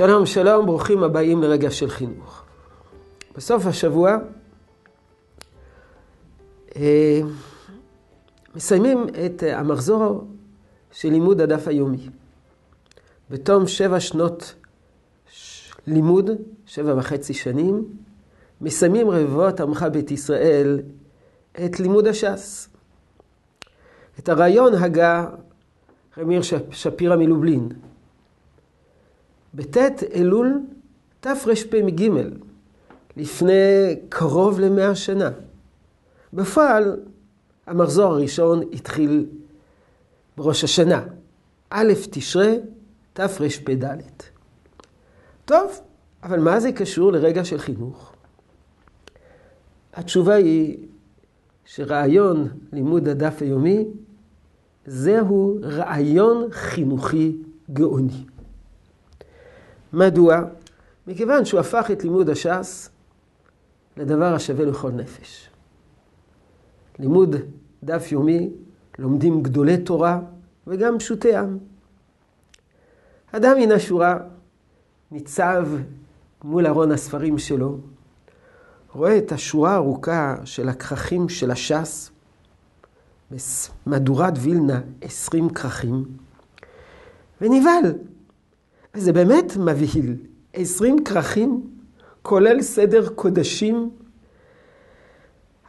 שלום, שלום, ברוכים הבאים לרגע של חינוך. בסוף השבוע אה, מסיימים את המחזור של לימוד הדף היומי. בתום שבע שנות לימוד, שבע וחצי שנים, מסיימים רבבות עמך בית ישראל את לימוד הש"ס. את הרעיון הגה רמיר שפירא מלובלין. בט' אלול תרפ"ג, לפני קרוב למאה שנה. בפועל, המחזור הראשון התחיל בראש השנה, א' תשרי תרפ"ד. טוב, אבל מה זה קשור לרגע של חינוך? התשובה היא שרעיון לימוד הדף היומי זהו רעיון חינוכי גאוני. מדוע? מכיוון שהוא הפך את לימוד הש"ס לדבר השווה לכל נפש. לימוד דף יומי לומדים גדולי תורה וגם פשוטי עם. אדם מן השורה ניצב מול ארון הספרים שלו, רואה את השורה הארוכה של הכרכים של הש"ס, במהדורת וילנה עשרים כרכים, ונבהל. וזה באמת מבהיל. עשרים כרכים, כולל סדר קודשים.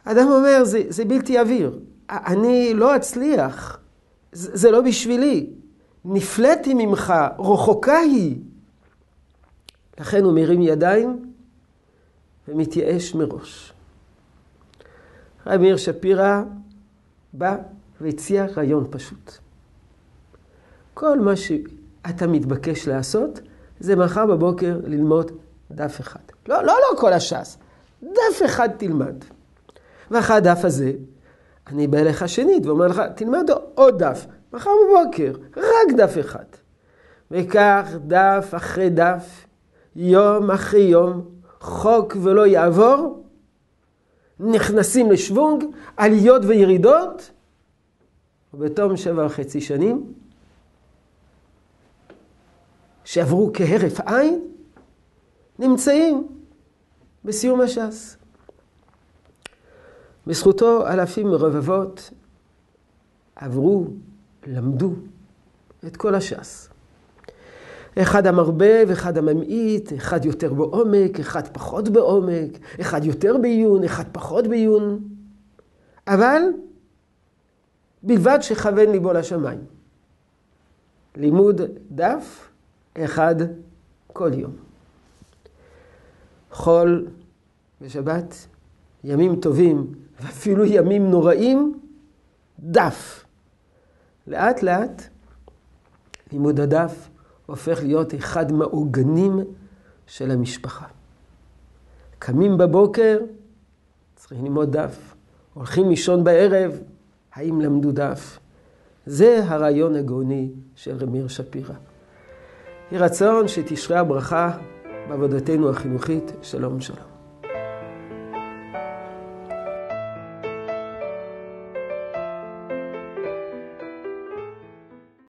אדם אומר, זה, זה בלתי עביר. אני לא אצליח, זה, זה לא בשבילי. נפלאתי ממך, רחוקה היא. לכן הוא מרים ידיים ומתייאש מראש. רבי מאיר שפירא בא והציע רעיון פשוט. כל מה שאתה מתבקש לעשות, זה מחר בבוקר ללמוד דף אחד. לא, לא, לא כל הש"ס, דף אחד תלמד. ואחרי הדף הזה, אני בא אליך שנית ואומר לך, תלמד עוד דף, מחר בבוקר, רק דף אחד. וכך דף אחרי דף, יום אחרי יום, חוק ולא יעבור, נכנסים לשוונג, עליות וירידות, ובתום שבע וחצי שנים, שעברו כהרף עין, נמצאים בסיום הש"ס. בזכותו אלפים מרבבות עברו, למדו את כל הש"ס. אחד המרבה ואחד הממעיט, אחד יותר בעומק, אחד פחות בעומק, אחד יותר בעיון, אחד פחות בעיון. אבל בלבד שכוון ליבו לשמיים. לימוד דף אחד כל יום. חול ושבת, ימים טובים ואפילו ימים נוראים, דף. לאט לאט לימוד הדף הופך להיות אחד מהעוגנים של המשפחה. קמים בבוקר, צריכים ללמוד דף. הולכים לישון בערב, האם למדו דף? זה הרעיון הגאוני של רמיר שפירא. יהי רצון שתשרה הברכה בעבודתנו החינוכית. שלום שלום.